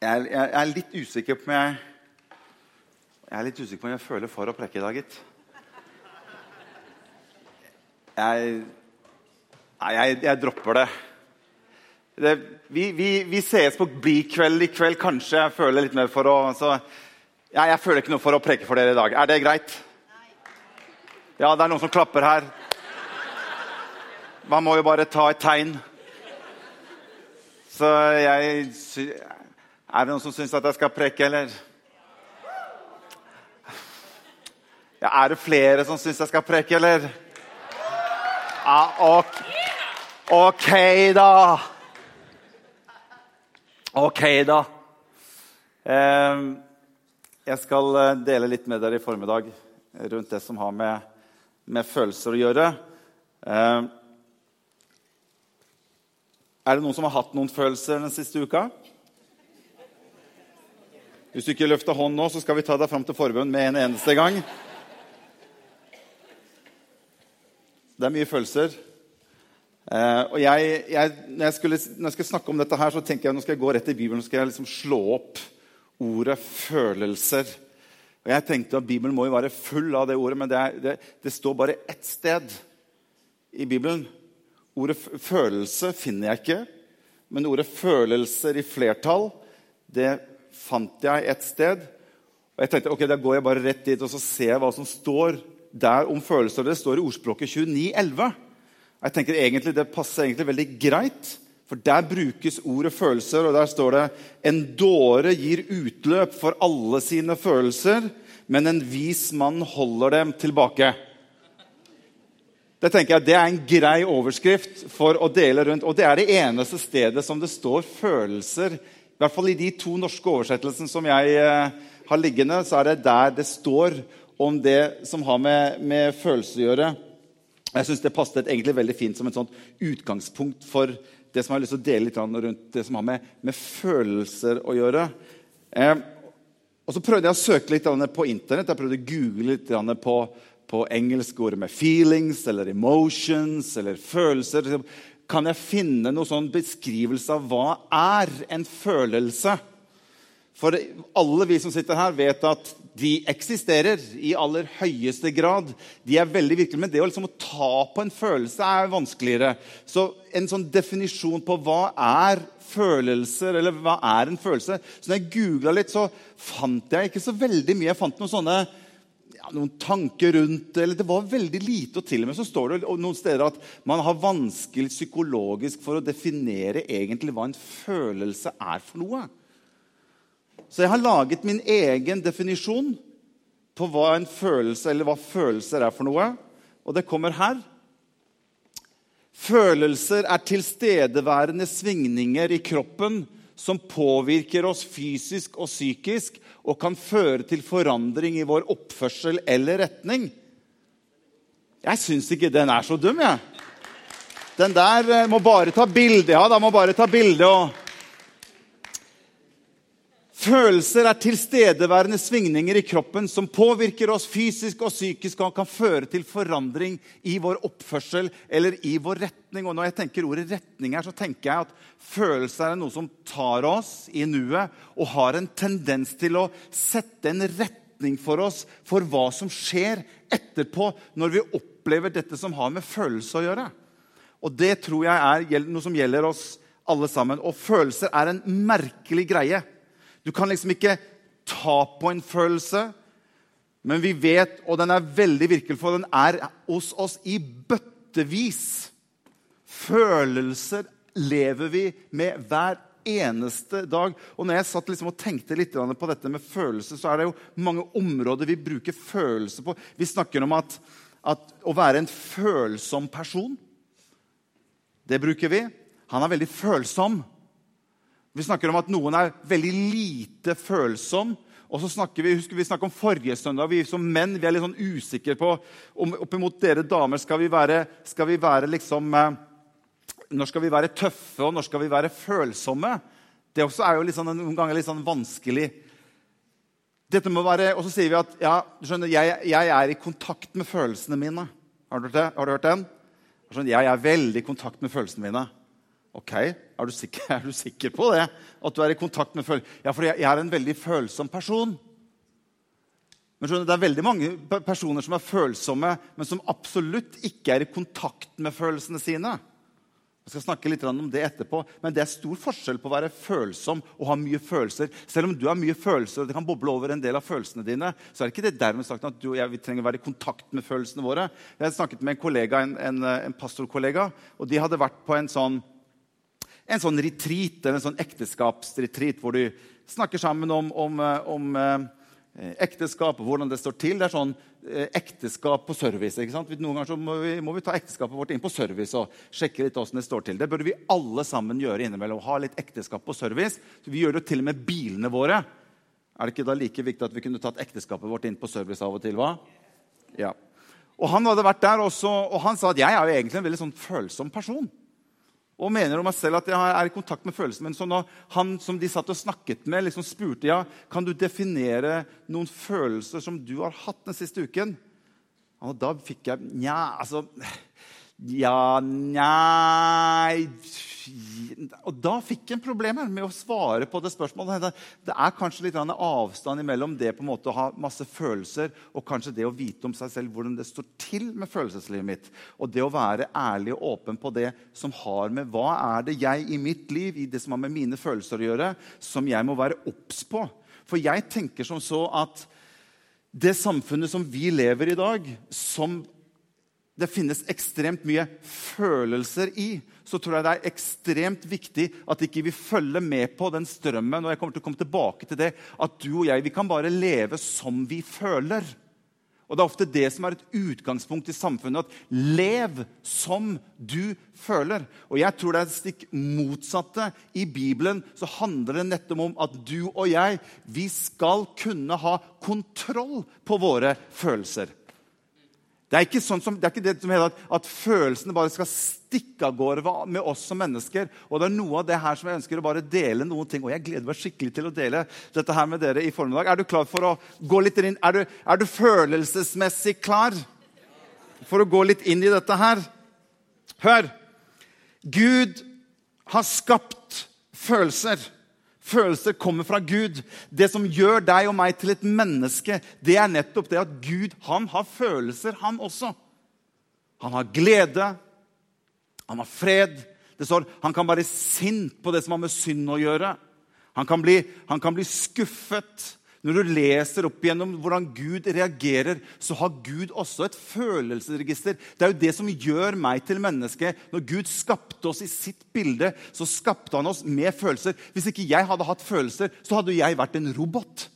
Jeg, er- jeg er litt usikker på om jeg Jeg er litt usikker på om jeg føler for å prekke i dag, gitt. Jeg Nei, jeg, jeg dropper det. det vi, vi, vi sees på Bli-kveld i kveld. Kanskje jeg føler litt mer for å så, jeg, Jeg føler ikke noe for å preke for dere i dag. Er det greit? Ja, det er noen som klapper her. Man må jo bare ta et tegn. Så jeg Er det noen som syns at jeg skal preke, eller? Ja, er det flere som syns jeg skal preke, eller? Ja, ok. OK, da. OK, da. Eh, jeg skal eh, dele litt med dere i formiddag rundt det som har med, med følelser å gjøre. Eh, er det noen som har hatt noen følelser den siste uka? Hvis du ikke løfter hånd nå, så skal vi ta deg fram til forbønn med en eneste gang. Det er mye følelser. Eh, og jeg, jeg, når, jeg skulle, når jeg skal snakke om dette, her, så tenker jeg nå skal jeg gå rett i Bibelen og skal jeg liksom slå opp ordet 'følelser'. Og Jeg tenkte at Bibelen må jo være full av det ordet, men det, er, det, det står bare ett sted i Bibelen. Ordet 'følelse' finner jeg ikke, men ordet 'følelser' i flertall det fant jeg et sted. Og jeg tenkte ok, da går jeg bare rett dit og så ser jeg hva som står der om følelser. Det står i ordspråket 2911. Jeg tenker egentlig Det passer egentlig veldig greit, for der brukes ordet følelser. og Der står det en dåre gir utløp for alle sine følelser, men en vis mann holder dem tilbake. Det tenker jeg, det er en grei overskrift for å dele rundt. Og det er det eneste stedet som det står følelser. I hvert fall i de to norske oversettelsene som jeg eh, har liggende, så er det der det står om det som har med, med følelser å gjøre. Jeg syns det passet egentlig veldig fint som et sånt utgangspunkt for det som jeg har lyst til å dele litt rundt det som har med, med følelser å gjøre. Eh, og så prøvde jeg å søke litt på internett. Jeg prøvde å google litt på, på engelske ord med 'feelings' eller 'emotions' eller følelser. Kan jeg finne noen sånn beskrivelse av hva er en følelse? For alle vi som sitter her, vet at de eksisterer i aller høyeste grad. De er veldig virkelige, Men det å liksom å ta på en følelse er vanskeligere. Så en sånn definisjon på hva er følelser, eller hva er en følelse Så når jeg googla litt, så fant jeg ikke så veldig mye. Jeg fant noen sånne noen tanker rundt det. eller Det var veldig lite. Og til og med så står det noen steder at man har vanskelig psykologisk for å definere egentlig hva en følelse er for noe. Så jeg har laget min egen definisjon på hva en følelse eller hva følelser er for noe. Og det kommer her. Følelser er tilstedeværende svingninger i kroppen som påvirker oss fysisk og psykisk og kan føre til forandring i vår oppførsel eller retning. Jeg syns ikke den er så dum, jeg. Den der eh, må bare ta bilde. Ja, da må bare ta bilde og Følelser er tilstedeværende svingninger i kroppen som påvirker oss fysisk og psykisk og kan føre til forandring i vår oppførsel eller i vår retning. Og når jeg tenker ordet retning her, så tenker jeg at følelser er noe som tar oss i nuet og har en tendens til å sette en retning for oss for hva som skjer etterpå når vi opplever dette som har med følelse å gjøre. Og det tror jeg er noe som gjelder oss alle sammen. Og følelser er en merkelig greie. Du kan liksom ikke ta på en følelse, men vi vet, og den er veldig virkelig, for den er hos oss i bøttevis. Følelser lever vi med hver eneste dag. Og når jeg satt liksom og tenkte litt på dette med følelser, så er det jo mange områder vi bruker følelser på. Vi snakker om at, at å være en følsom person, det bruker vi. Han er veldig følsom. Vi snakker om at noen er veldig lite følsom. Og så snakker Vi husker vi snakket om forrige søndag. Vi som menn vi er litt sånn usikre på om oppimot dere damer skal vi være, skal vi være liksom eh, Når skal vi være tøffe, og når skal vi være følsomme? Det også er jo sånn, noen ganger litt sånn vanskelig. Dette må være, Og så sier vi at ja, du skjønner, jeg, jeg er i kontakt med følelsene mine. Har du hørt, det? Har du hørt den? Jeg er veldig i kontakt med følelsene mine. Ok, er du, sikker, er du sikker, på det? At du er i kontakt med følelser? Ja, for jeg, jeg er en veldig følsom person. Men skjønner, Det er veldig mange personer som er følsomme, men som absolutt ikke er i kontakt med følelsene sine. Jeg skal snakke litt om det etterpå, men det er stor forskjell på å være følsom og ha mye følelser. Selv om du har mye følelser og det kan boble over en del av følelsene dine, så er det ikke det dermed sagt at du og jeg trenger å være i kontakt med følelsene våre. Jeg snakket med en kollega, en, en, en pastorkollega, og de hadde vært på en sånn, en sånn retreat, en sånn ekteskapsretreat, hvor du snakker sammen om, om, om Eh, ekteskap og hvordan det står til. Det er sånn eh, ekteskap på service. ikke sant? Noen ganger må vi, må vi, ta ekteskapet vårt inn på service og sjekke litt hvordan det står til. Det burde vi alle sammen gjøre innimellom. Ha litt ekteskap på service. Så vi gjør det til og med bilene våre. Er det ikke da like viktig at vi kunne tatt ekteskapet vårt inn på service av og til? hva? Ja. Og Han hadde vært der også, og han sa at jeg er jo egentlig en veldig sånn følsom person og mener om meg selv at jeg er i kontakt med følelsene Men Så når han som de satt og snakket med, liksom spurte ja, kan du definere noen følelser som du har hatt den siste uken, og da fikk jeg Nja, altså ja, nei Og da fikk jeg problemer med å svare på det spørsmålet. Det er kanskje litt avstand mellom det på en måte å ha masse følelser og kanskje det å vite om seg selv hvordan det står til med følelseslivet mitt. Og det å være ærlig og åpen på det som har med hva er det jeg i mitt liv, i det som har med mine følelser å gjøre, som jeg må være obs på. For jeg tenker som så at det samfunnet som vi lever i i dag, som det finnes ekstremt mye følelser i, så tror jeg det er ekstremt viktig at ikke vi følger med på den strømmen. og jeg kommer til å komme tilbake til det, At du og jeg vi kan bare leve som vi føler. Og Det er ofte det som er et utgangspunkt i samfunnet. at Lev som du føler. Og jeg tror det er et stikk motsatte. I Bibelen så handler det nettopp om at du og jeg vi skal kunne ha kontroll på våre følelser. Det er ikke, sånn som, det, er ikke det som heter at, at, følelsene bare skal stikke av gårde med oss som mennesker. Og det er noe av det her som jeg ønsker å bare dele noen ting. Og jeg gleder meg skikkelig til å dele dette her med dere i formiddag. Er du klar for å gå litt inn? Er du, er du følelsesmessig klar for å gå litt inn i dette her? Hør! Gud har skapt følelser. Følelser kommer fra Gud. Det som gjør deg og meg til et menneske, det er nettopp det at Gud han har følelser, han også. Han har glede, han har fred. Det står han kan være sint på det som har med synd å gjøre. Han kan bli, han kan bli skuffet. Når du leser opp igjennom hvordan Gud reagerer, så har Gud også et følelsesregister. Det er jo det som gjør meg til menneske. Når Gud skapte oss i sitt bilde, så skapte han oss med følelser. Hvis ikke jeg hadde hatt følelser, så hadde jeg vært en robot.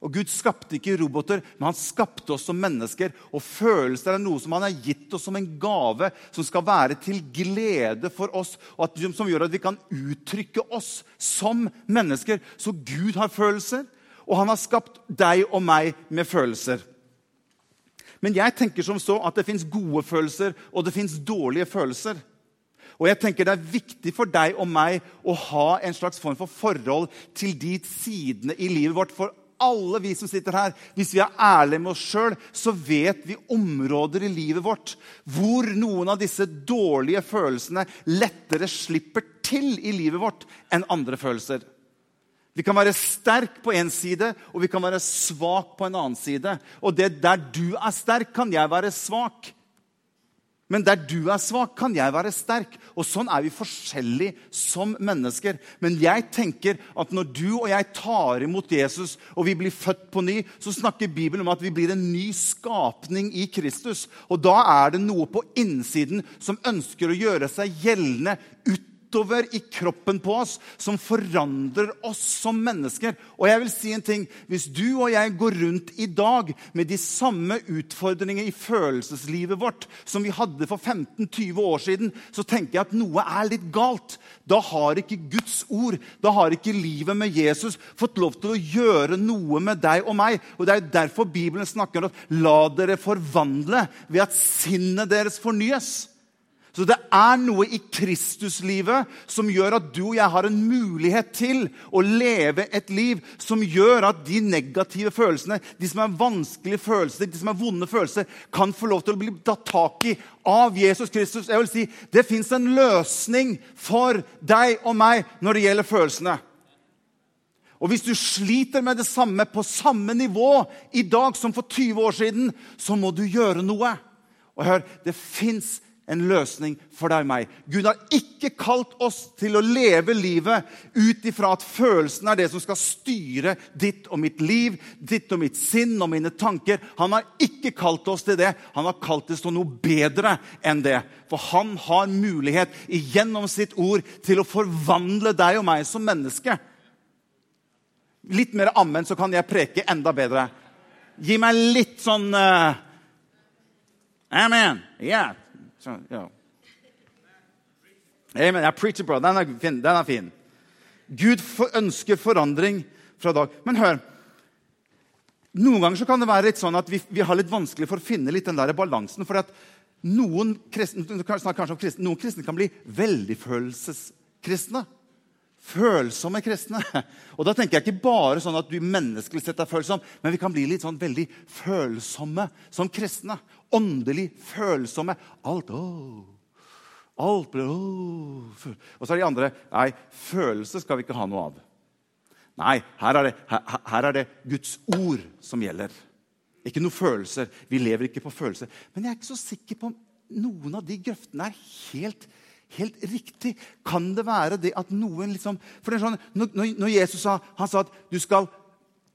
Og Gud skapte ikke roboter, men han skapte oss som mennesker. Og følelser er noe som han har gitt oss som en gave, som skal være til glede for oss, og at, som gjør at vi kan uttrykke oss som mennesker. Så Gud har følelser. Og han har skapt deg og meg med følelser. Men jeg tenker som så at det fins gode følelser, og det fins dårlige følelser. Og jeg tenker Det er viktig for deg og meg å ha en slags form for forhold til de sidene i livet vårt. For alle vi som sitter her, hvis vi er ærlige med oss sjøl, så vet vi områder i livet vårt hvor noen av disse dårlige følelsene lettere slipper til i livet vårt enn andre følelser. Vi kan være sterk på én side, og vi kan være svak på en annen side. Og det der du er sterk, kan jeg være svak. Men der du er svak, kan jeg være sterk. Og sånn er vi forskjellige som mennesker. Men jeg tenker at når du og jeg tar imot Jesus, og vi blir født på ny, så snakker Bibelen om at vi blir en ny skapning i Kristus. Og da er det noe på innsiden som ønsker å gjøre seg gjeldende ut utover i kroppen på oss som forandrer oss som mennesker. Og jeg vil si en ting. Hvis du og jeg går rundt i dag med de samme utfordringene i følelseslivet vårt som vi hadde for 15-20 år siden, så tenker jeg at noe er litt galt. Da har ikke Guds ord, da har ikke livet med Jesus fått lov til å gjøre noe med deg og meg. Og Det er derfor Bibelen snakker om at la dere forvandle ved at sinnet deres fornyes. Så det er noe i Kristuslivet som gjør at du og jeg har en mulighet til å leve et liv som gjør at de negative følelsene, de som er vanskelige følelser, de som er vonde følelser, kan få lov til å bli tatt tak i av Jesus Kristus. Jeg vil si, Det fins en løsning for deg og meg når det gjelder følelsene. Og hvis du sliter med det samme på samme nivå i dag som for 20 år siden, så må du gjøre noe. Og hør, det fins en løsning for deg og meg. Gud har ikke kalt oss til å leve livet ut ifra at følelsen er det som skal styre ditt og mitt liv, ditt og mitt sinn og mine tanker. Han har ikke kalt oss til det. Han har kalt oss til noe bedre enn det. For han har mulighet gjennom sitt ord til å forvandle deg og meg som menneske. Litt mer ammen, så kan jeg preke enda bedre. Gi meg litt sånn uh, Amen. Yeah. Så, ja. Amen. Jeg preacher, bro. Den er fin. Den er fin. Gud ønsker forandring fra dag. Men hør. Noen ganger kan det være litt sånn at vi, vi har litt vanskelig for å finne litt den der balansen. for at noen kristne, noen kristne kan bli veldig følelseskristne følsomme kristne. Og da tenker jeg ikke bare sånn at du menneskelig sett er følsom, men vi kan bli litt sånn veldig følsomme som kristne. Åndelig følsomme. Alt oh. Alt blir oh. Og så er de andre Nei, følelse skal vi ikke ha noe av. Nei, her er, det, her, her er det Guds ord som gjelder. Ikke noen følelser. Vi lever ikke på følelser. Men jeg er ikke så sikker på om noen av de grøftene er helt helt riktig? Kan det være det at noen liksom For det er sånn, når, når Jesus sa, han sa at du skal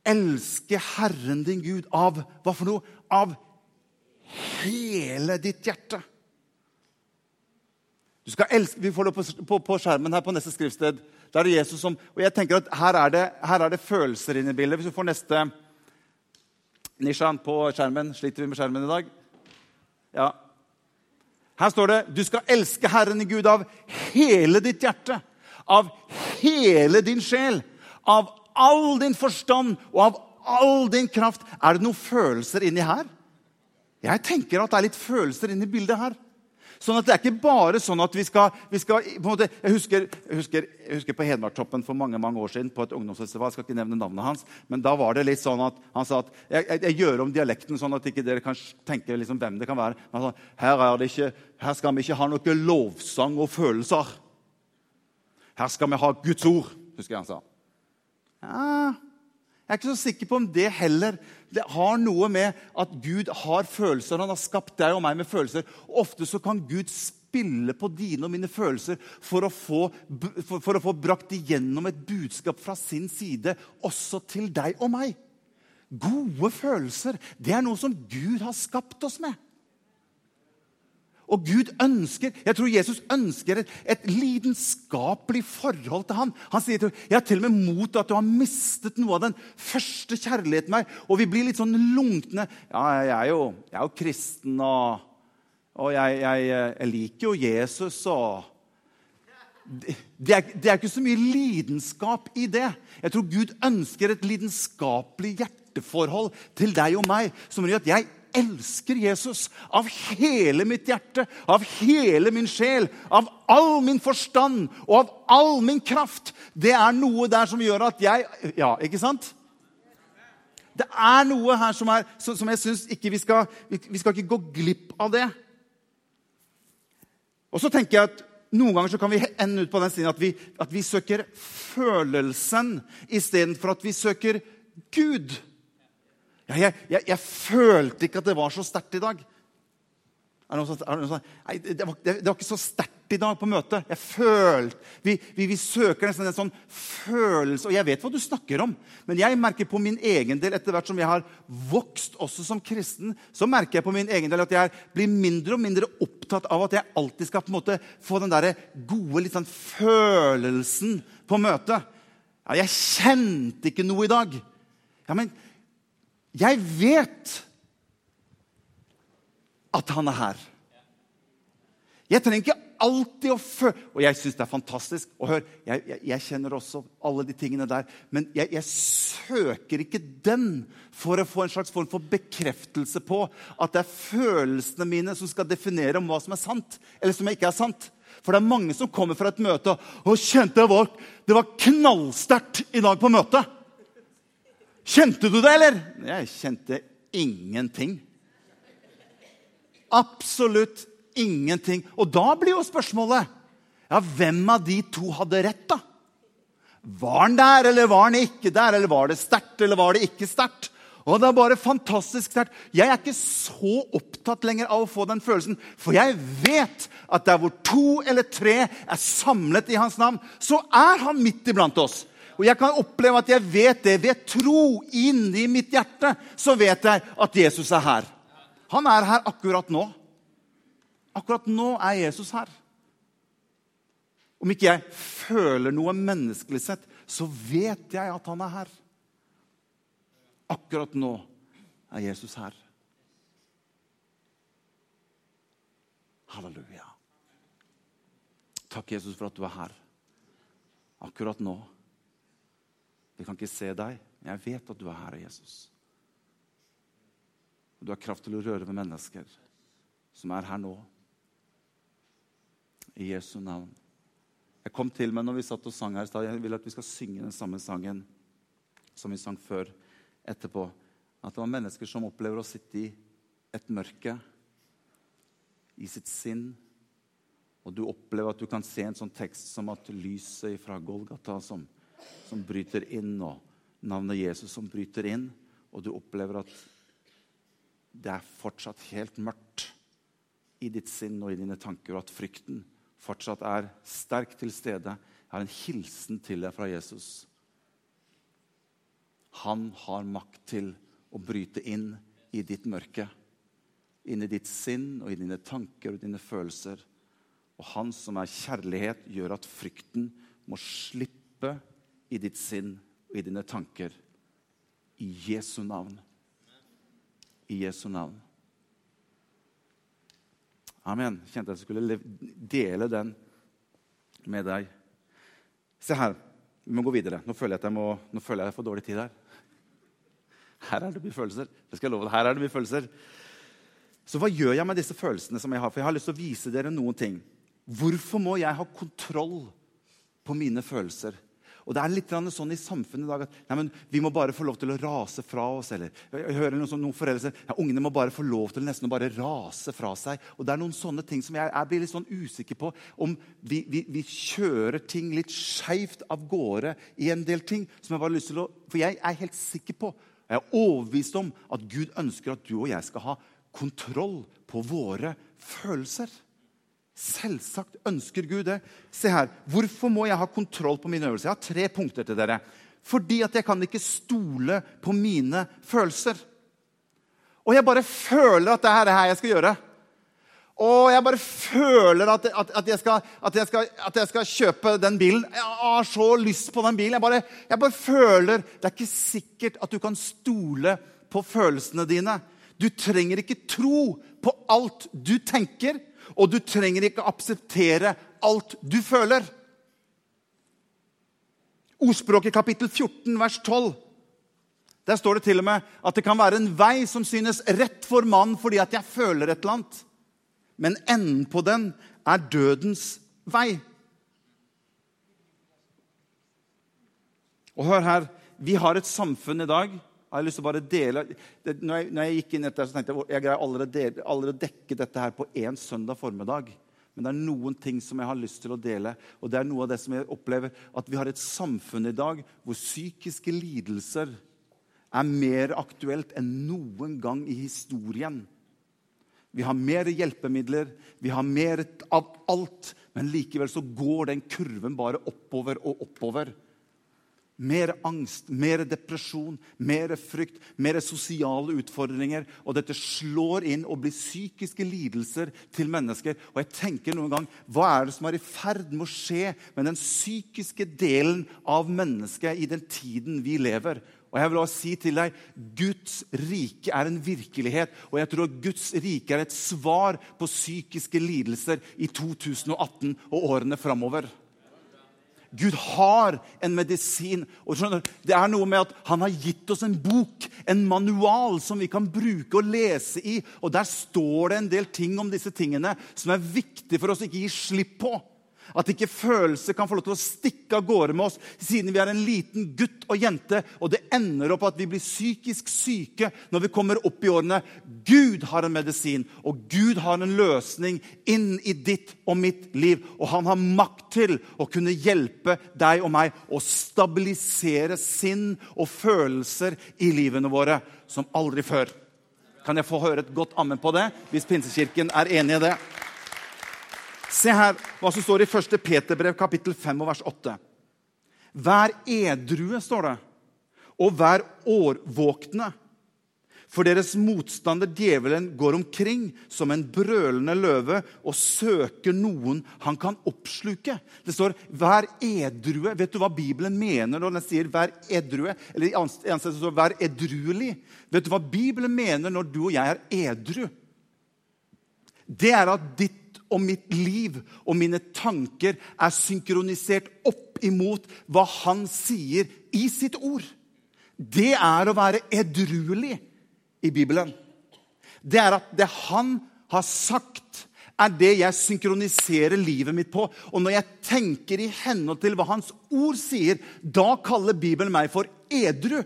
elske Herren din Gud av hva for noe? Av hele ditt hjerte. Du skal elske, Vi får det på, på, på skjermen her på neste skriftsted. Der er det Jesus som, og jeg tenker at Her er det, her er det følelser inne i bildet. Hvis du får neste Nishan på skjermen. Sliter vi med skjermen i dag? Ja, her står det du skal elske Herren i Gud av hele ditt hjerte, av hele din sjel, av all din forstand og av all din kraft. Er det noen følelser inni her? Jeg tenker at det er litt følelser inni bildet her. Sånn at Det er ikke bare sånn at vi skal, vi skal måte, jeg, husker, jeg, husker, jeg, husker, på Hedmarktoppen for mange mange år siden, på et ungdomsfestival. Jeg skal ikke nevne navnet hans, men da var det litt sånn at han sa at jeg, jeg gjør om dialekten sånn at ikke dere kan tenke liksom hvem det kan være. Men han sa, her, ikke, her skal vi ikke ha noe lovsang og følelser. Her skal vi ha Guds ord, husker jeg han sa. Ja, jeg er ikke så sikker på om det heller det har noe med at Gud har følelser. Han har skapt deg og meg med følelser. Ofte så kan Gud spille på dine og mine følelser for å få, for, for å få brakt igjennom et budskap fra sin side også til deg og meg. Gode følelser det er noe som Gud har skapt oss med. Og Gud ønsker, Jeg tror Jesus ønsker et, et lidenskapelig forhold til ham. Han sier til jeg har til og med mot at du har mistet noe av den første kjærligheten meg. Og vi blir litt sånn lunkne. Ja, jeg er jo, jeg er jo kristen, og, og jeg, jeg, jeg, liker jo Jesus. og det, det, er, det er ikke så mye lidenskap i det. Jeg tror Gud ønsker et lidenskapelig hjerteforhold til deg og meg som gjør at jeg elsker Jesus av hele mitt hjerte, av hele min sjel, av all min forstand og av all min kraft. Det er noe der som gjør at jeg Ja, ikke sant? Det er noe her som, er, som jeg syns ikke vi skal Vi skal ikke gå glipp av det. Og så tenker jeg at noen ganger kan vi ende ut på den siden at vi, at vi søker følelsen istedenfor at vi søker Gud. Ja, jeg, jeg, jeg, følte ikke at det var så sterkt i dag. Er det, noe er det, noe Nei, det, var, det, var, ikke så sterkt i dag på møtet. Jeg følte, vi, vi, vi, søker nesten en sånn følelse Og jeg vet hva du snakker om, men jeg merker på min egen del etter hvert som jeg har vokst også som kristen, så merker jeg på min egen del at jeg blir mindre og mindre opptatt av at jeg alltid skal på en måte få den der gode litt sånn følelsen på møtet. Ja, jeg kjente ikke noe i dag. Ja, men jeg vet at han er her. Jeg trenger ikke alltid å føle Og jeg syns det er fantastisk. Og hør, jeg, jeg, jeg, kjenner også alle de tingene der. Men jeg, jeg, søker ikke den for å få en slags form for bekreftelse på at det er følelsene mine som skal definere om hva som er sant, eller som ikke er sant. For det er mange som kommer fra et møte og kjente jeg var, det var knallsterkt i dag på møtet. Kjente du det, eller? Jeg kjente ingenting. Absolutt ingenting. Og da blir jo spørsmålet ja, hvem av de to hadde rett, da? Var han der, eller var han ikke der? Eller var det sterkt, eller var det ikke sterkt? Og det er bare fantastisk sterkt. Jeg er ikke så opptatt lenger av å få den følelsen, for jeg vet at der hvor to eller tre er samlet i hans navn, så er han midt iblant oss. Og jeg kan oppleve at jeg vet det ved tro inni mitt hjerte. Så vet jeg at Jesus er her. Han er her akkurat nå. Akkurat nå er Jesus her. Om ikke jeg føler noe menneskelig sett, så vet jeg at han er her. Akkurat nå er Jesus her. Halleluja. Takk, Jesus, for at du er her. Akkurat nå. Vi kan ikke se deg, men jeg vet at du er her, Jesus. Du har kraft til å røre ved mennesker som er her nå. I Jesu navn. Jeg kom til meg når vi satt og sang her i stad. Jeg vil at vi skal synge den samme sangen som vi sang før etterpå. At det var mennesker som opplever å sitte i et mørke i sitt sinn. Og du opplever at du kan se en sånn tekst som at lyset fra Golgata som, som bryter inn, nå. navnet Jesus som bryter inn, og du opplever at det er fortsatt helt mørkt i ditt sinn og i dine tanker, og at frykten fortsatt er sterkt til stede. Jeg har en hilsen til deg fra Jesus. Han har makt til å bryte inn i ditt mørke. Inn i ditt sinn og i dine tanker og dine følelser. Og han som er kjærlighet, gjør at frykten må slippe i ditt sinn og i dine tanker. I Jesu navn i Jesu navn. Amen. Kjente jeg skulle dele den med deg. Se her. Vi må gå videre. Nå føler jeg at jeg, må, nå føler jeg får dårlig tid her. Her er det mye følelser. Det skal jeg love. deg. Her er det mye følelser. Så hva gjør jeg med disse følelsene som jeg har? For jeg har lyst til å vise dere noen ting. Hvorfor må jeg ha kontroll på mine følelser? Og det er litt sånn i samfunnet i dag at nei, vi må bare få lov til å rase fra oss. Eller jeg hører noen, noen foreldre si ja, ungene må bare få lov til nesten å bare rase fra seg. Og det er noen sånne ting som jeg, jeg blir litt sånn usikker på. Om vi, vi, vi kjører ting litt skeivt av gårde i en del ting. som jeg bare har lyst til å, For jeg er helt sikker på, jeg er overbevist om, at Gud ønsker at du og jeg skal ha kontroll på våre følelser. Selvsagt ønsker Gud det. Se her, Hvorfor må jeg ha kontroll på mine øvelser? Jeg har tre punkter til dere. Fordi at jeg kan ikke stole på mine følelser. Og jeg bare føler at det er det her jeg skal gjøre. Og jeg bare føler at, at, at, jeg skal, jeg skal, at, jeg skal, kjøpe den bilen. Jeg har så lyst på den bilen. Jeg bare, jeg bare føler Det er ikke sikkert at du kan stole på følelsene dine. Du trenger ikke tro på alt du tenker. Og du trenger ikke akseptere alt du føler. Ordspråket kapittel 14, vers 12. Der står det til og med at det kan være en vei som synes rett for mannen fordi at jeg føler et eller annet. Men enden på den er dødens vei. Og hør her. Vi har et samfunn i dag jeg lyst til å bare dele, når, jeg, når, jeg, gikk inn etter, så tenkte jeg jeg greier allerede, allerede dekke dette her på én søndag formiddag. Men det er noen ting som jeg har lyst til å dele. Og det er noe av det som jeg opplever at vi har et samfunn i dag hvor psykiske lidelser er mer aktuelt enn noen gang i historien. Vi har mer hjelpemidler, vi har mer av alt. Men likevel så går den kurven bare oppover og oppover. Mer angst, mer depresjon, mer frykt, mer sosiale utfordringer. Og dette slår inn og blir psykiske lidelser til mennesker. Og jeg tenker noen gang, Hva er det som er i ferd med å skje med den psykiske delen av mennesket i den tiden vi lever? Og jeg vil også si til deg, Guds rike er en virkelighet. Og jeg tror Guds rike er et svar på psykiske lidelser i 2018 og årene framover. Gud har en medisin. og skjønner, Det er noe med at Han har gitt oss en bok, en manual, som vi kan bruke og lese i. og Der står det en del ting om disse tingene som er viktig for oss å ikke gi slipp på. At ikke følelser kan få lov til å stikke av gårde med oss siden vi er en liten gutt og jente, og det ender opp at vi blir psykisk syke når vi kommer opp i årene. Gud har en medisin, og Gud har en løsning inn i ditt og mitt liv. Og han har makt til å kunne hjelpe deg og meg å stabilisere sinn og følelser i livene våre som aldri før. Kan jeg få høre et godt ammen på det, hvis Pinsekirken er enig i det? Se her hva som står i 1. Peterbrev kapittel 5 og vers 8. Vær edrue, står det, og vær årvåkne. For deres motstander djevelen går omkring som en brølende løve og søker noen han kan oppsluke. Det står 'vær edrue'. Vet du hva Bibelen mener når den sier 'vær edrue'? Eller i annet sted står 'vær edruelig'. Vet du hva Bibelen mener når du og jeg er edru? Det er at ditt og mitt liv og mine tanker er synkronisert opp imot hva han sier i sitt ord. Det er å være edruelig i Bibelen. Det er at det han har sagt, er det jeg synkroniserer livet mitt på. Og når jeg tenker i henhold til hva hans ord sier, da kaller Bibelen meg for edru.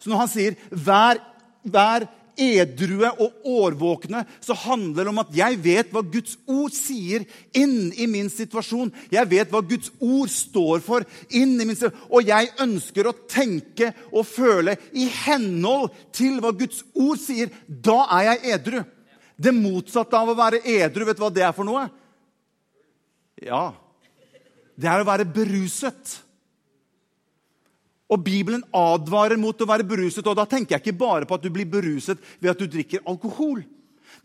Så når han sier 'vær, vær edrue og årvåkne, så handler det om at jeg vet hva Guds ord sier inn i min situasjon. Jeg vet hva Guds ord står for inn i min situasjon. Og jeg ønsker å tenke og føle i henhold til hva Guds ord sier. Da er jeg edru. Det motsatte av å være edru, vet du hva det er for noe? Ja, det er å være beruset. Og Bibelen advarer mot å være beruset. og Da tenker jeg ikke bare på at du blir beruset ved at du drikker alkohol.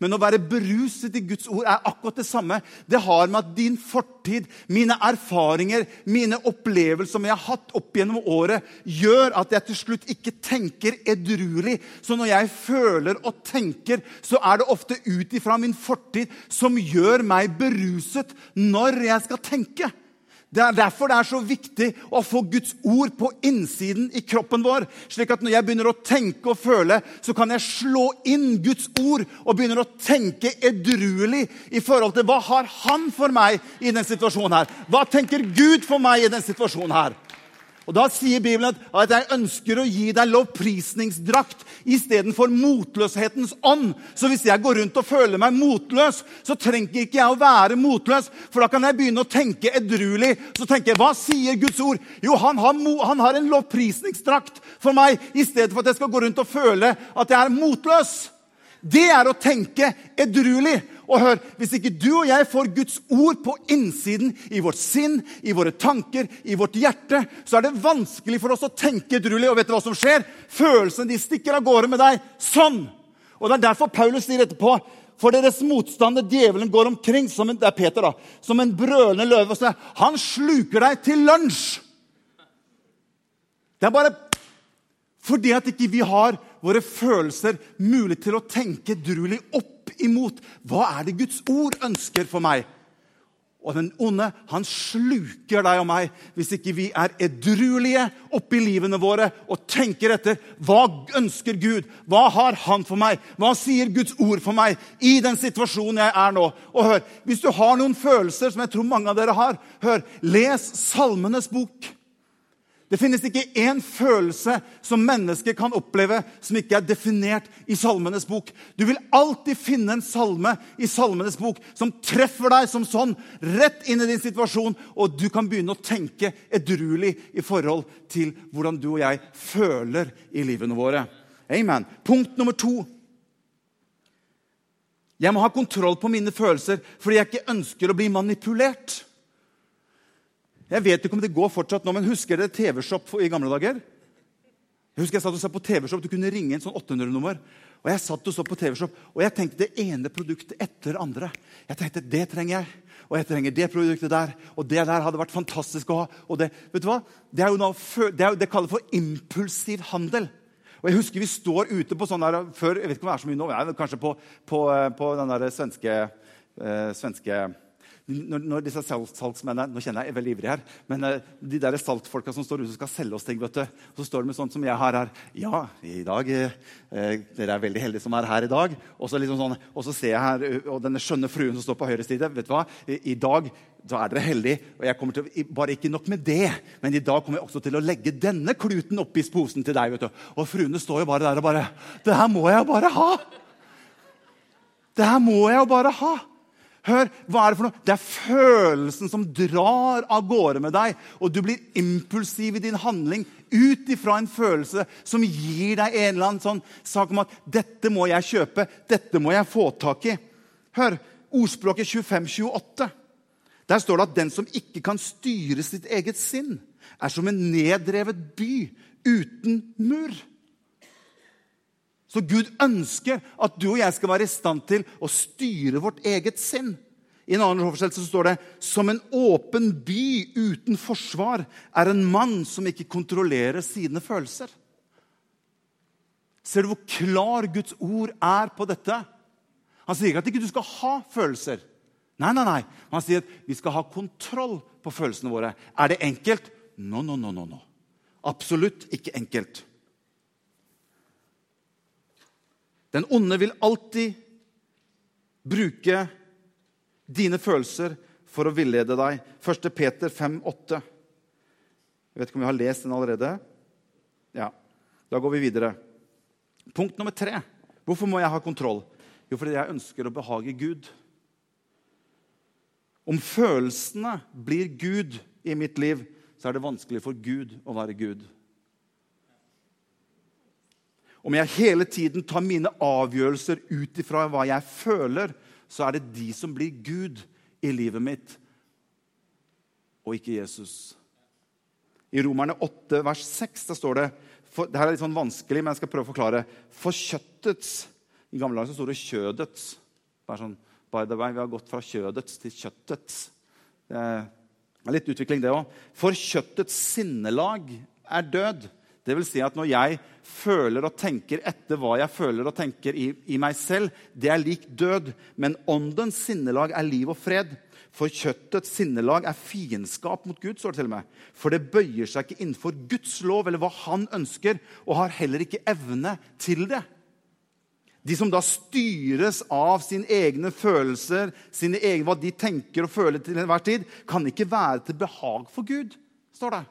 Men å være beruset i Guds ord er akkurat det samme. Det har med at din fortid, mine erfaringer, mine opplevelser som jeg har hatt opp gjennom året, gjør at jeg til slutt ikke tenker edruelig. Så når jeg føler og tenker, så er det ofte ut ifra min fortid som gjør meg beruset når jeg skal tenke. Det er derfor det er så viktig å få Guds ord på innsiden i kroppen vår. slik at når jeg begynner å tenke og føle, så kan jeg slå inn Guds ord og begynner å tenke edruelig i forhold til hva har han for meg i denne situasjonen her? Hva tenker Gud for meg i denne situasjonen her? Og Da sier Bibelen at jeg ønsker å gi deg lovprisningsdrakt istedenfor motløshetens ånd. Så hvis jeg går rundt og føler meg motløs, så trenger ikke jeg å være motløs. For da kan jeg begynne å tenke edruelig. Så tenker jeg, Hva sier Guds ord? Jo, han har, han har en lovprisningsdrakt for meg i stedet for at jeg skal gå rundt og føle at jeg er motløs. Det er å tenke edruelig. Og hør, Hvis ikke du og jeg får Guds ord på innsiden, i vårt sinn, i våre tanker, i vårt hjerte, så er det vanskelig for oss å tenke edruelig. Og vet du hva som skjer? Følelsene de stikker av gårde med deg sånn. Og Det er derfor Paulus sier etterpå for deres motstander, djevelen, går omkring som en, det er Peter da, som en brølende løve. Han sluker deg til lunsj! Det er bare fordi at ikke vi har våre følelser mulig til å tenke drulig opp imot hva er det Guds ord ønsker for meg. Og den onde han sluker deg og meg hvis ikke vi er edruelige oppi livene våre og tenker etter hva ønsker Gud, hva har Han for meg, hva sier Guds ord for meg i den situasjonen jeg er nå. Og hør, Hvis du har noen følelser, som jeg tror mange av dere har, hør, les Salmenes bok. Det finnes ikke én følelse som mennesker kan oppleve som ikke er definert i Salmenes bok. Du vil alltid finne en salme i Salmenes bok som treffer deg som sånn, rett inn i din situasjon, og du kan begynne å tenke edruelig i forhold til hvordan du og jeg føler i livene våre. Amen. Punkt nummer to. Jeg må ha kontroll på mine følelser fordi jeg ikke ønsker å bli manipulert. Jeg vet ikke om det går fortsatt nå, men husker dere TV-Shop i gamle dager? Jeg husker jeg satt og så på TV-shop, Du kunne ringe en sånn 800-nummer. Og jeg satt og så på TV-shop, og jeg tenkte det ene produktet etter det andre. Jeg tenkte, det trenger jeg, og jeg trenger det produktet der. Og det der hadde vært fantastisk å ha. og Det vet du hva? Det er jo noe, det, er, det kalles for impulsiv handel. Og jeg husker Vi står ute på sånn der før, jeg vet ikke om det er så mye nå, kanskje på, på, på den der svenske, eh, svenske når, når, disse salgsmennene Nå kjenner jeg er veldig ivrig her. Men uh, de der saltfolka som står ute og skal selge oss ting, vet du, så står de med sånt som jeg har her. Ja, i dag eh, Dere er veldig heldige som er her i dag. Og så, liksom sånn, og så ser jeg her, og denne skjønne fruen som står på høyre side. vet du hva, I, i dag da er dere heldige. Og jeg kommer til, bare ikke nok med det, men i dag kommer jeg også til å legge denne kluten oppi posen til deg. vet du. Og fruene står jo bare der og bare Det her må jeg jo bare ha! Det her må jeg jo bare ha! Hør, hva er Det for noe? Det er følelsen som drar av gårde med deg. Og du blir impulsiv i din handling ut ifra en følelse som gir deg en eller annen sånn sak om at 'dette må jeg kjøpe', 'dette må jeg få tak i'. Hør, ordspråket 25-28. Der står det at den som ikke kan styre sitt eget sinn, er som en nedrevet by uten mur. Så Gud ønsker at du og jeg skal være i stand til å styre vårt eget sinn. I en annen oversettelse står det som en åpen by uten forsvar er en mann som ikke kontrollerer sine følelser. Ser du hvor klar Guds ord er på dette? Han sier ikke at du ikke skal ha følelser. Nei, nei, nei. Han sier at vi skal ha kontroll på følelsene våre. Er det enkelt? No, no, no, no, no. Absolutt ikke enkelt. Den onde vil alltid bruke dine følelser for å villede deg. 1. Peter 5,8. Jeg vet ikke om vi har lest den allerede. Ja, Da går vi videre. Punkt nummer tre. Hvorfor må jeg ha kontroll? Jo, fordi jeg ønsker å behage Gud. Om følelsene blir Gud i mitt liv, så er det vanskelig for Gud å være Gud. Om jeg hele tiden tar mine avgjørelser ut ifra hva jeg føler, så er det de som blir Gud i livet mitt, og ikke Jesus. I Romerne 8, vers 6 da står det for, Dette er litt sånn vanskelig, men jeg skal prøve å forklare. For kjøttets I gamle dager står det 'kjødets'. Bare sånn, by the way, Vi har gått fra kjødets til kjøttets. Det er litt utvikling, det òg. For kjøttets sinnelag er død. Det vil si at når jeg føler og tenker etter hva jeg føler og tenker i, i, meg selv, det er lik død. Men åndens sinnelag er liv og fred. For kjøttets sinnelag er fiendskap mot Gud. står det til og med. For det bøyer seg ikke innenfor Guds lov eller hva han ønsker, og har heller ikke evne til det. De som da styres av sine egne følelser, sine egne, hva de tenker og føler til enhver tid, kan ikke være til behag for Gud, står det.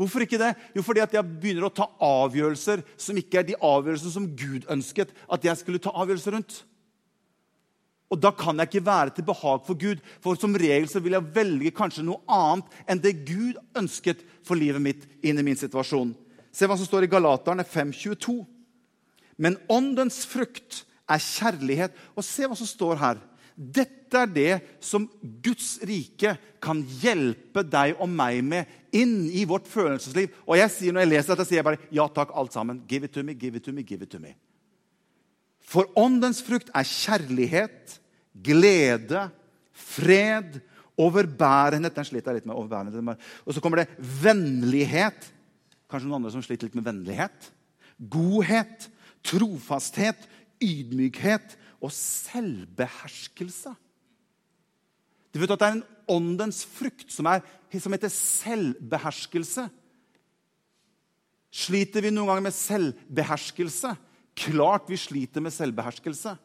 Hvorfor ikke det? Jo, fordi at jeg begynner å ta avgjørelser som ikke er de avgjørelsene som Gud ønsket at jeg skulle ta avgjørelser rundt. Og Da kan jeg ikke være til behag for Gud, for som regel så vil jeg velge kanskje noe annet enn det Gud ønsket for livet mitt inn i min situasjon. Se hva som står i Galaterne 5,22. Men åndens frukt er kjærlighet. Og se hva som står her. Dette er det som Guds rike kan hjelpe deg og meg med inn i vårt følelsesliv. Og jeg sier Når jeg leser dette, sier jeg bare ja takk, alt sammen. Give it to me, give it to me, give it to me. For åndens frukt er kjærlighet, glede, fred, overbærenhet Den sliter jeg litt med. overbærenhet. Og så kommer det vennlighet. Kanskje noen andre som sliter litt med vennlighet. Godhet, trofasthet, ydmykhet og selvbeherskelse. Du vet at Det er en åndens frukt som, er, som heter selvbeherskelse. Sliter vi noen ganger med selvbeherskelse? Klart vi sliter med selvbeherskelse.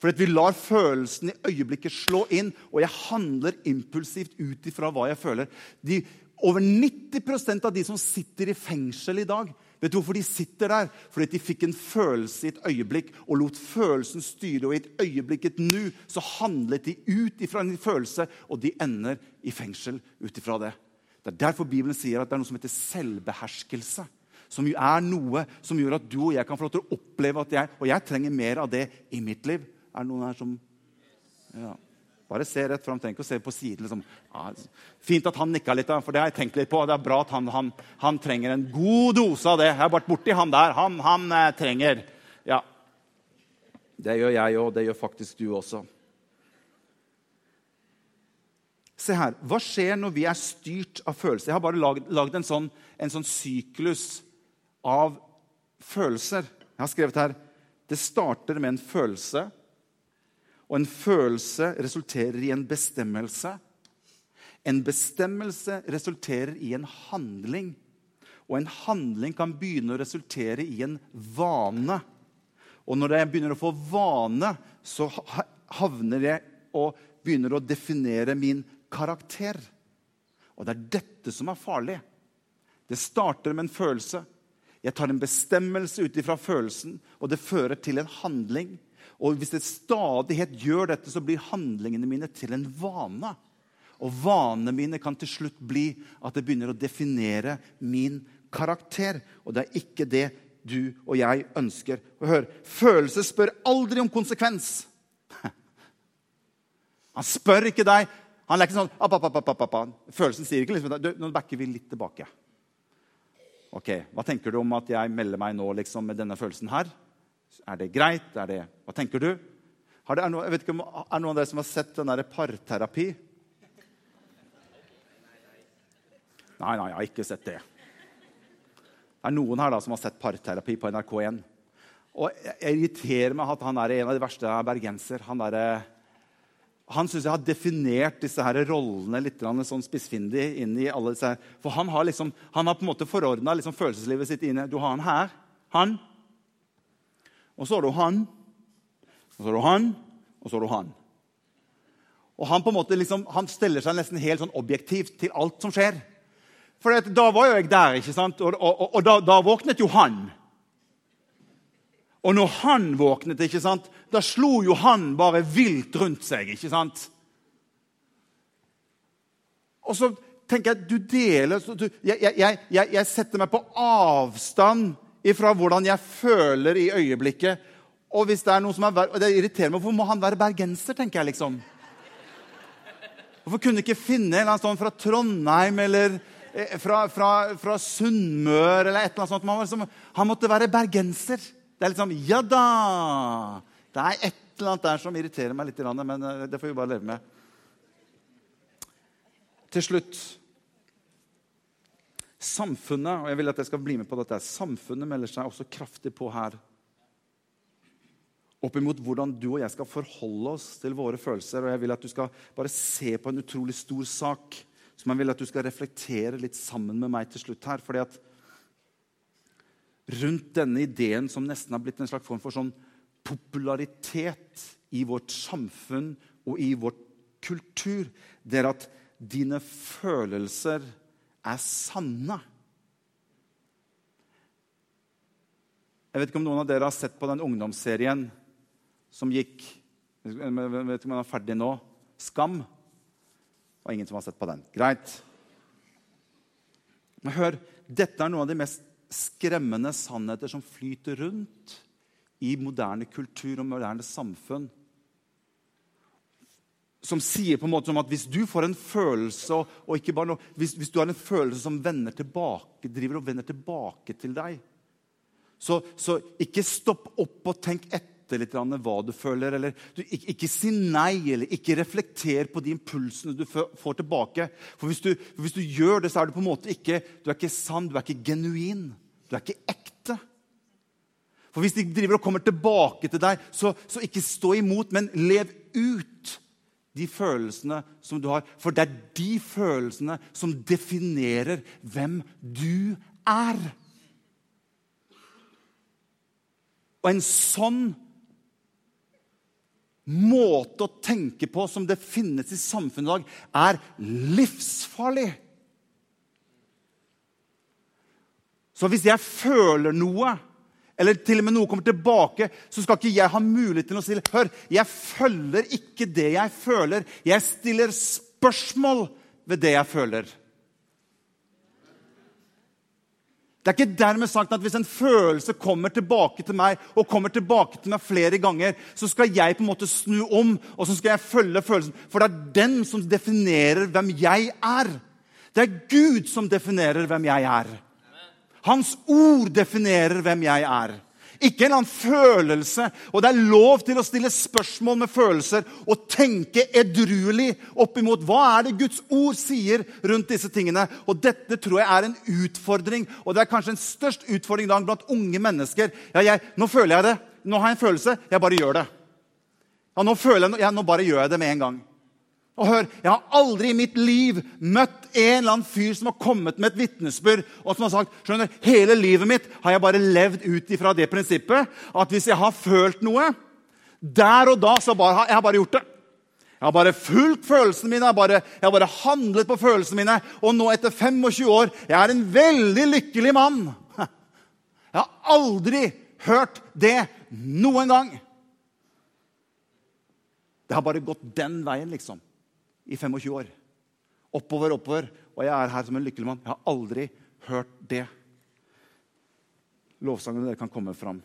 For vi lar følelsen i øyeblikket slå inn, og jeg handler impulsivt ut ifra hva jeg føler. De, over 90% av de som sitter i fengsel i dag, Vet du hvorfor de sitter der? Fordi de fikk en følelse i et øyeblikk og lot følelsen styre. Og i et øyeblikk, et nu, så handlet de ut ifra en følelse, og de ender i fengsel ut ifra det. Det er derfor Bibelen sier at det er noe som heter selvbeherskelse. Som er noe som gjør at du og jeg kan få lov til å oppleve at jeg Og jeg trenger mer av det i mitt liv. Er det noen her som Ja. Bare se rett fram. Trenger ikke å se på siden. Liksom. Fint at han nikka litt, for det har jeg tenkt litt på. Det er bra at han, han, han trenger en god dose av det. Jeg har vært borti han der. Han, han eh, trenger Ja. Det gjør jeg òg. Det gjør faktisk du også. Se her. Hva skjer når vi er styrt av følelser? Jeg har bare lagd en, sånn, en sånn syklus av følelser. Jeg har skrevet her det starter med en følelse. Og en følelse resulterer i en bestemmelse. En bestemmelse resulterer i en handling. Og en handling kan begynne å resultere i en vane. Og når jeg begynner å få vane, så havner jeg og begynner å definere min karakter. Og det er dette som er farlig. Det starter med en følelse. Jeg tar en bestemmelse ut ifra følelsen, og det fører til en handling. Og hvis jeg stadighet gjør dette, så blir handlingene mine til en vane. Og vanene mine kan til slutt bli at det begynner å definere min karakter. Og det er ikke det du og jeg ønsker. Og hør, Følelser spør aldri om konsekvens. Han spør ikke deg. Han er ikke sånn app, app, app, app, app. Følelsen sier ikke liksom, Nå backer vi litt tilbake. Ok, Hva tenker du om at jeg melder meg nå liksom, med denne følelsen her? Er det greit? Er det, hva tenker du? Det, er, noen, jeg vet ikke om, er noen av dere som har sett den derre parterapi? Nei, nei, jeg har ikke sett det. Det er noen her da som har sett parterapi på NRK1. Og Jeg irriterer meg at han er en av de verste bergenser. Han der, han syns jeg har definert disse her rollene litt sånn spissfindig inn i For han har, liksom, han har på en måte forordna liksom følelseslivet sitt inne. Du har han her. Han. Og så har du han. Og så har du han. Og så har du han. Og han på en måte liksom, han stiller seg nesten helt sånn objektivt til alt som skjer. For da var jo jeg der, ikke sant? og, og, og, og da, da våknet jo han. Og når han våknet, ikke sant, da slo jo han bare vilt rundt seg. ikke sant? Og så tenker jeg du deler du, jeg, jeg, jeg, jeg, setter meg på avstand fra hvordan jeg føler i øyeblikket. Og hvis det er noe som er, og det irriterer meg, Hvorfor må han være bergenser? tenker jeg liksom. Hvorfor kunne ikke finne en eller annen sånn fra Trondheim eller eh, fra, fra, fra Sunnmøre eller et eller annet sånt? Han, liksom, han måtte være bergenser. Det er sånn Ja da! Det er et eller annet der som irriterer meg litt, men eh, det får vi bare leve med. Til slutt Samfunnet og jeg vil at jeg skal bli med på dette, samfunnet melder seg også kraftig på her. Oppimot hvordan du og jeg skal forholde oss til våre følelser. Og jeg vil at du skal bare se på en utrolig stor sak som jeg vil at du skal reflektere litt sammen med meg til slutt her. fordi at rundt denne ideen som nesten har blitt en slags form for sånn popularitet i vårt samfunn og i vår kultur, det er at dine følelser er sanne. Jeg vet ikke om noen av dere har sett på den ungdomsserien som gikk Jeg vet ikke om den er ferdig nå. Skam. Det var ingen som har sett på den. Greit. Men hør, dette er noen av de mest skremmende sannheter som flyter rundt i moderne kultur og moderne samfunn. Som sier på en måte som at hvis du får en følelse og ikke bare noe, hvis, hvis, du har en følelse som vender tilbake, driver og vender tilbake til deg, så, så ikke stopp opp og tenk etter litt hva du føler. eller du, ikke, ikke, si nei, eller ikke reflekter på de impulsene du får tilbake. For hvis du, hvis du gjør det, så er du på en måte ikke du er ikke sann, du er ikke genuin. Du er ikke ekte. For hvis de driver og kommer tilbake til deg, så, så ikke stå imot, men lev ut de følelsene som du har. For det er de følelsene som definerer hvem du er. Og en sånn måte å tenke på som det finnes i samfunnet i dag, er livsfarlig. Så hvis jeg føler noe, eller til og med noe kommer tilbake, så skal ikke jeg ha mulighet til å si Hør, jeg følger ikke det jeg føler. Jeg stiller spørsmål ved det jeg føler. Det er ikke dermed sagt at hvis en følelse kommer tilbake til meg, og kommer tilbake til meg flere ganger, så skal jeg på en måte snu om og så skal jeg følge følelsen. For det er den som definerer hvem jeg er. Det er Gud som definerer hvem jeg er. Hans ord definerer hvem jeg er. Ikke en eller annen følelse. Og det er lov til å stille spørsmål med følelser og tenke edruelig oppimot hva er det Guds ord sier rundt disse tingene. Og dette tror jeg er en utfordring, og det er kanskje en størst utfordring i blant unge mennesker. Ja, jeg, nå føler jeg det. Nå har jeg en følelse. Jeg bare gjør det. Ja, nå føler jeg, ja, nå bare gjør jeg det med en gang. Og hør, Jeg har aldri i mitt liv møtt en eller annen fyr som har kommet med et vitnesbyrd og som har sagt skjønner, hele livet mitt har jeg bare levd ut ifra det prinsippet at hvis jeg har følt noe, der og da så bare, jeg har bare gjort det. Jeg har bare fulgt følelsene mine, jeg har, bare, jeg har bare handlet på følelsene mine. Og nå, etter 25 år, jeg er en veldig lykkelig mann. Jeg har aldri hørt det noen gang. Det har bare gått den veien, liksom i 25 år. Oppover, oppover. Og jeg er her som en lykkelig mann. Jeg har aldri hørt det. Lovsangene dere kan komme fram.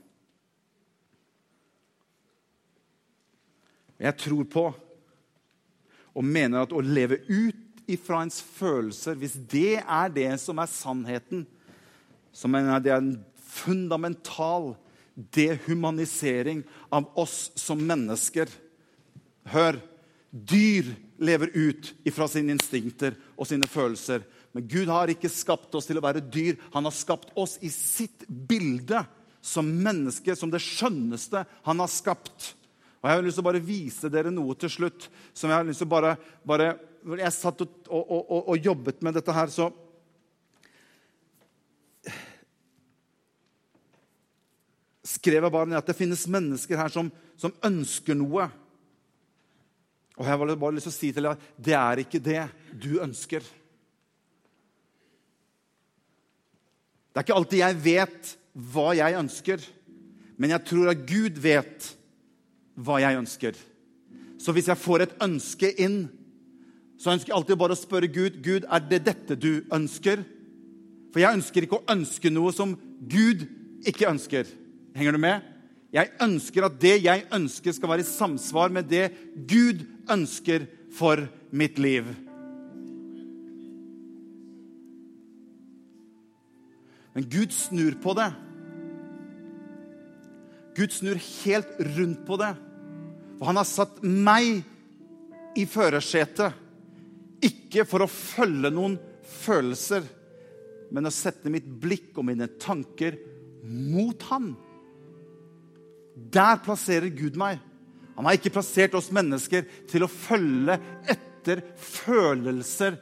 Jeg tror på og mener at å leve ut ifra ens følelser, hvis det er det som er sannheten, så mener jeg det er en fundamental dehumanisering av oss som mennesker. Hør! Dyr lever ut ifra sine instinkter og sine følelser. Men Gud har ikke skapt oss til å være dyr. Han har skapt oss i sitt bilde som mennesker, som det skjønneste han har skapt. Og Jeg har lyst til å bare vise dere noe til slutt. som Jeg har lyst til å bare, bare Jeg satt og, og, og, og jobbet med dette her, så skrev jeg bare ned at det finnes mennesker her som, som ønsker noe. Og jeg har bare lyst til å si til deg det er ikke det du ønsker. Det er ikke alltid jeg vet hva jeg ønsker, men jeg tror at Gud vet hva jeg ønsker. Så hvis jeg får et ønske inn, så ønsker jeg alltid bare å spørre Gud Gud, er det dette du ønsker. For jeg ønsker ikke å ønske noe som Gud ikke ønsker. Henger du med? Jeg ønsker at det jeg ønsker, skal være i samsvar med det Gud ønsker for mitt liv. Men Gud snur på det. Gud snur helt rundt på det. For han har satt meg i førersetet. Ikke for å følge noen følelser, men å sette mitt blikk og mine tanker mot han. Der plasserer Gud meg. Han har ikke plassert oss mennesker til å følge etter følelser,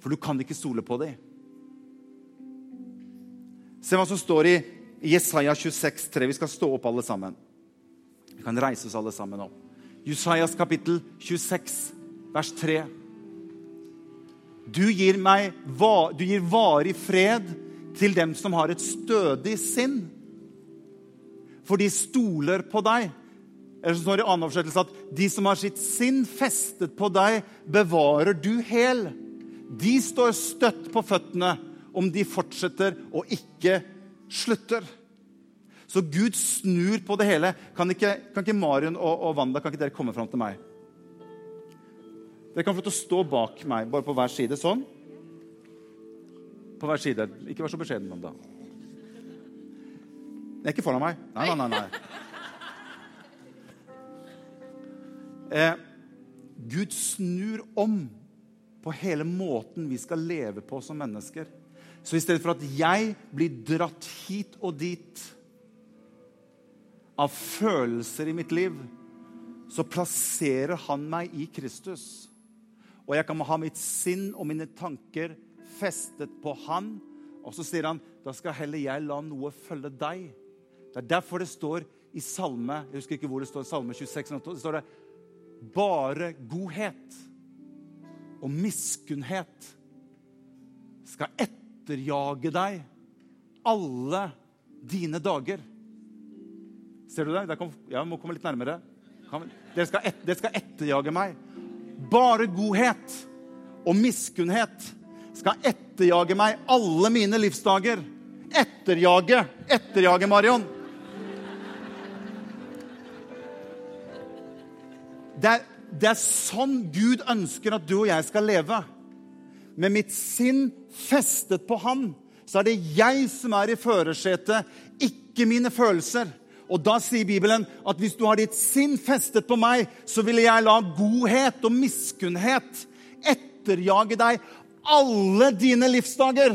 for du kan ikke stole på dem. Se hva som står i Jesaja 26, 3. Vi skal stå opp alle sammen. Vi kan reise oss alle sammen opp. Jesajas kapittel 26, vers 3. Du gir, meg, du gir varig fred til dem som har et stødig sinn for de stoler på deg. Eller så står det i annen oversettelse at de som har sitt sinn festet på deg, bevarer du hel. De står støtt på føttene om de fortsetter og ikke slutter. Så Gud snur på det hele. Kan ikke, kan ikke Marion og, og, Wanda kan ikke dere komme fram til meg? Dere kan få å stå bak meg, bare på hver side. Sånn. På hver side. Ikke vær så beskjeden, Wanda. Nei, ikke foran meg. Nei, nei, nei. nei. Eh, Gud snur om på hele måten vi skal leve på som mennesker. Så i stedet for at jeg blir dratt hit og dit av følelser i mitt liv, så plasserer han meg i Kristus. Og jeg kan ha mitt sinn og mine tanker festet på han. Og så sier han da skal heller jeg la noe følge deg. Det er derfor det står i salme jeg husker ikke hvor det står, salme 26, det står det bare godhet og miskunnhet skal etterjage deg alle dine dager. Ser du det? det kom, jeg må komme litt nærmere. Dere skal, et, dere skal etterjage meg. Bare godhet og miskunnhet skal etterjage meg alle mine livsdager. Etterjage. Etterjage, Marion. Det er, det er sånn Gud ønsker at du og jeg skal leve. Med mitt sinn festet på Han, så er det jeg som er i førersetet, ikke mine følelser. Og da sier Bibelen at hvis du har ditt sinn festet på meg, så ville jeg la godhet og miskunnhet etterjage deg alle dine livsdager.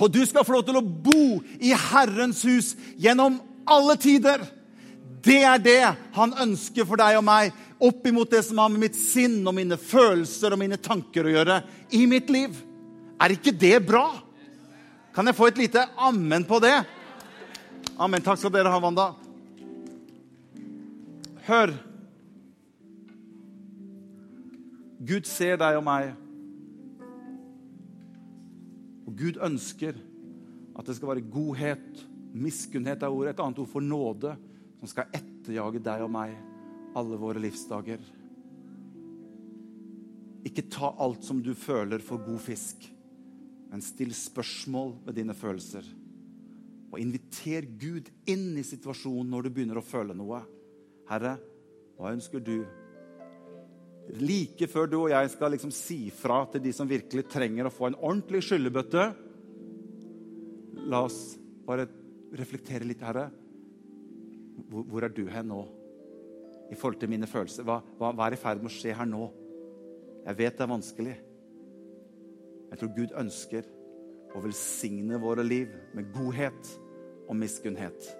Og du skal få lov til å bo i Herrens hus gjennom alle tider. Det er det han ønsker for deg og meg, opp imot det som har med mitt sinn og mine følelser og mine tanker å gjøre i mitt liv. Er ikke det bra? Kan jeg få et lite ammen på det? Amen. Takk skal dere ha, Wanda. Hør. Gud ser deg og meg. Og Gud ønsker at det skal være godhet, miskunnhet er ordet, et annet ord for nåde, som skal etterjage deg og meg alle våre livsdager. Ikke ta alt som du føler, for god fisk, men still spørsmål ved dine følelser. Og inviter Gud inn i situasjonen når du begynner å føle noe. Herre, hva ønsker du? Like før du og jeg skal liksom si fra til de som virkelig trenger å få en ordentlig skyllebøtte, la oss bare reflektere litt, Herre. Hvor, hvor er du hen nå? I forhold til mine følelser. Hva, hva, hva er i ferd med å skje her nå? Jeg vet det er vanskelig. Jeg tror Gud ønsker å velsigne våre liv med godhet og miskunnhet.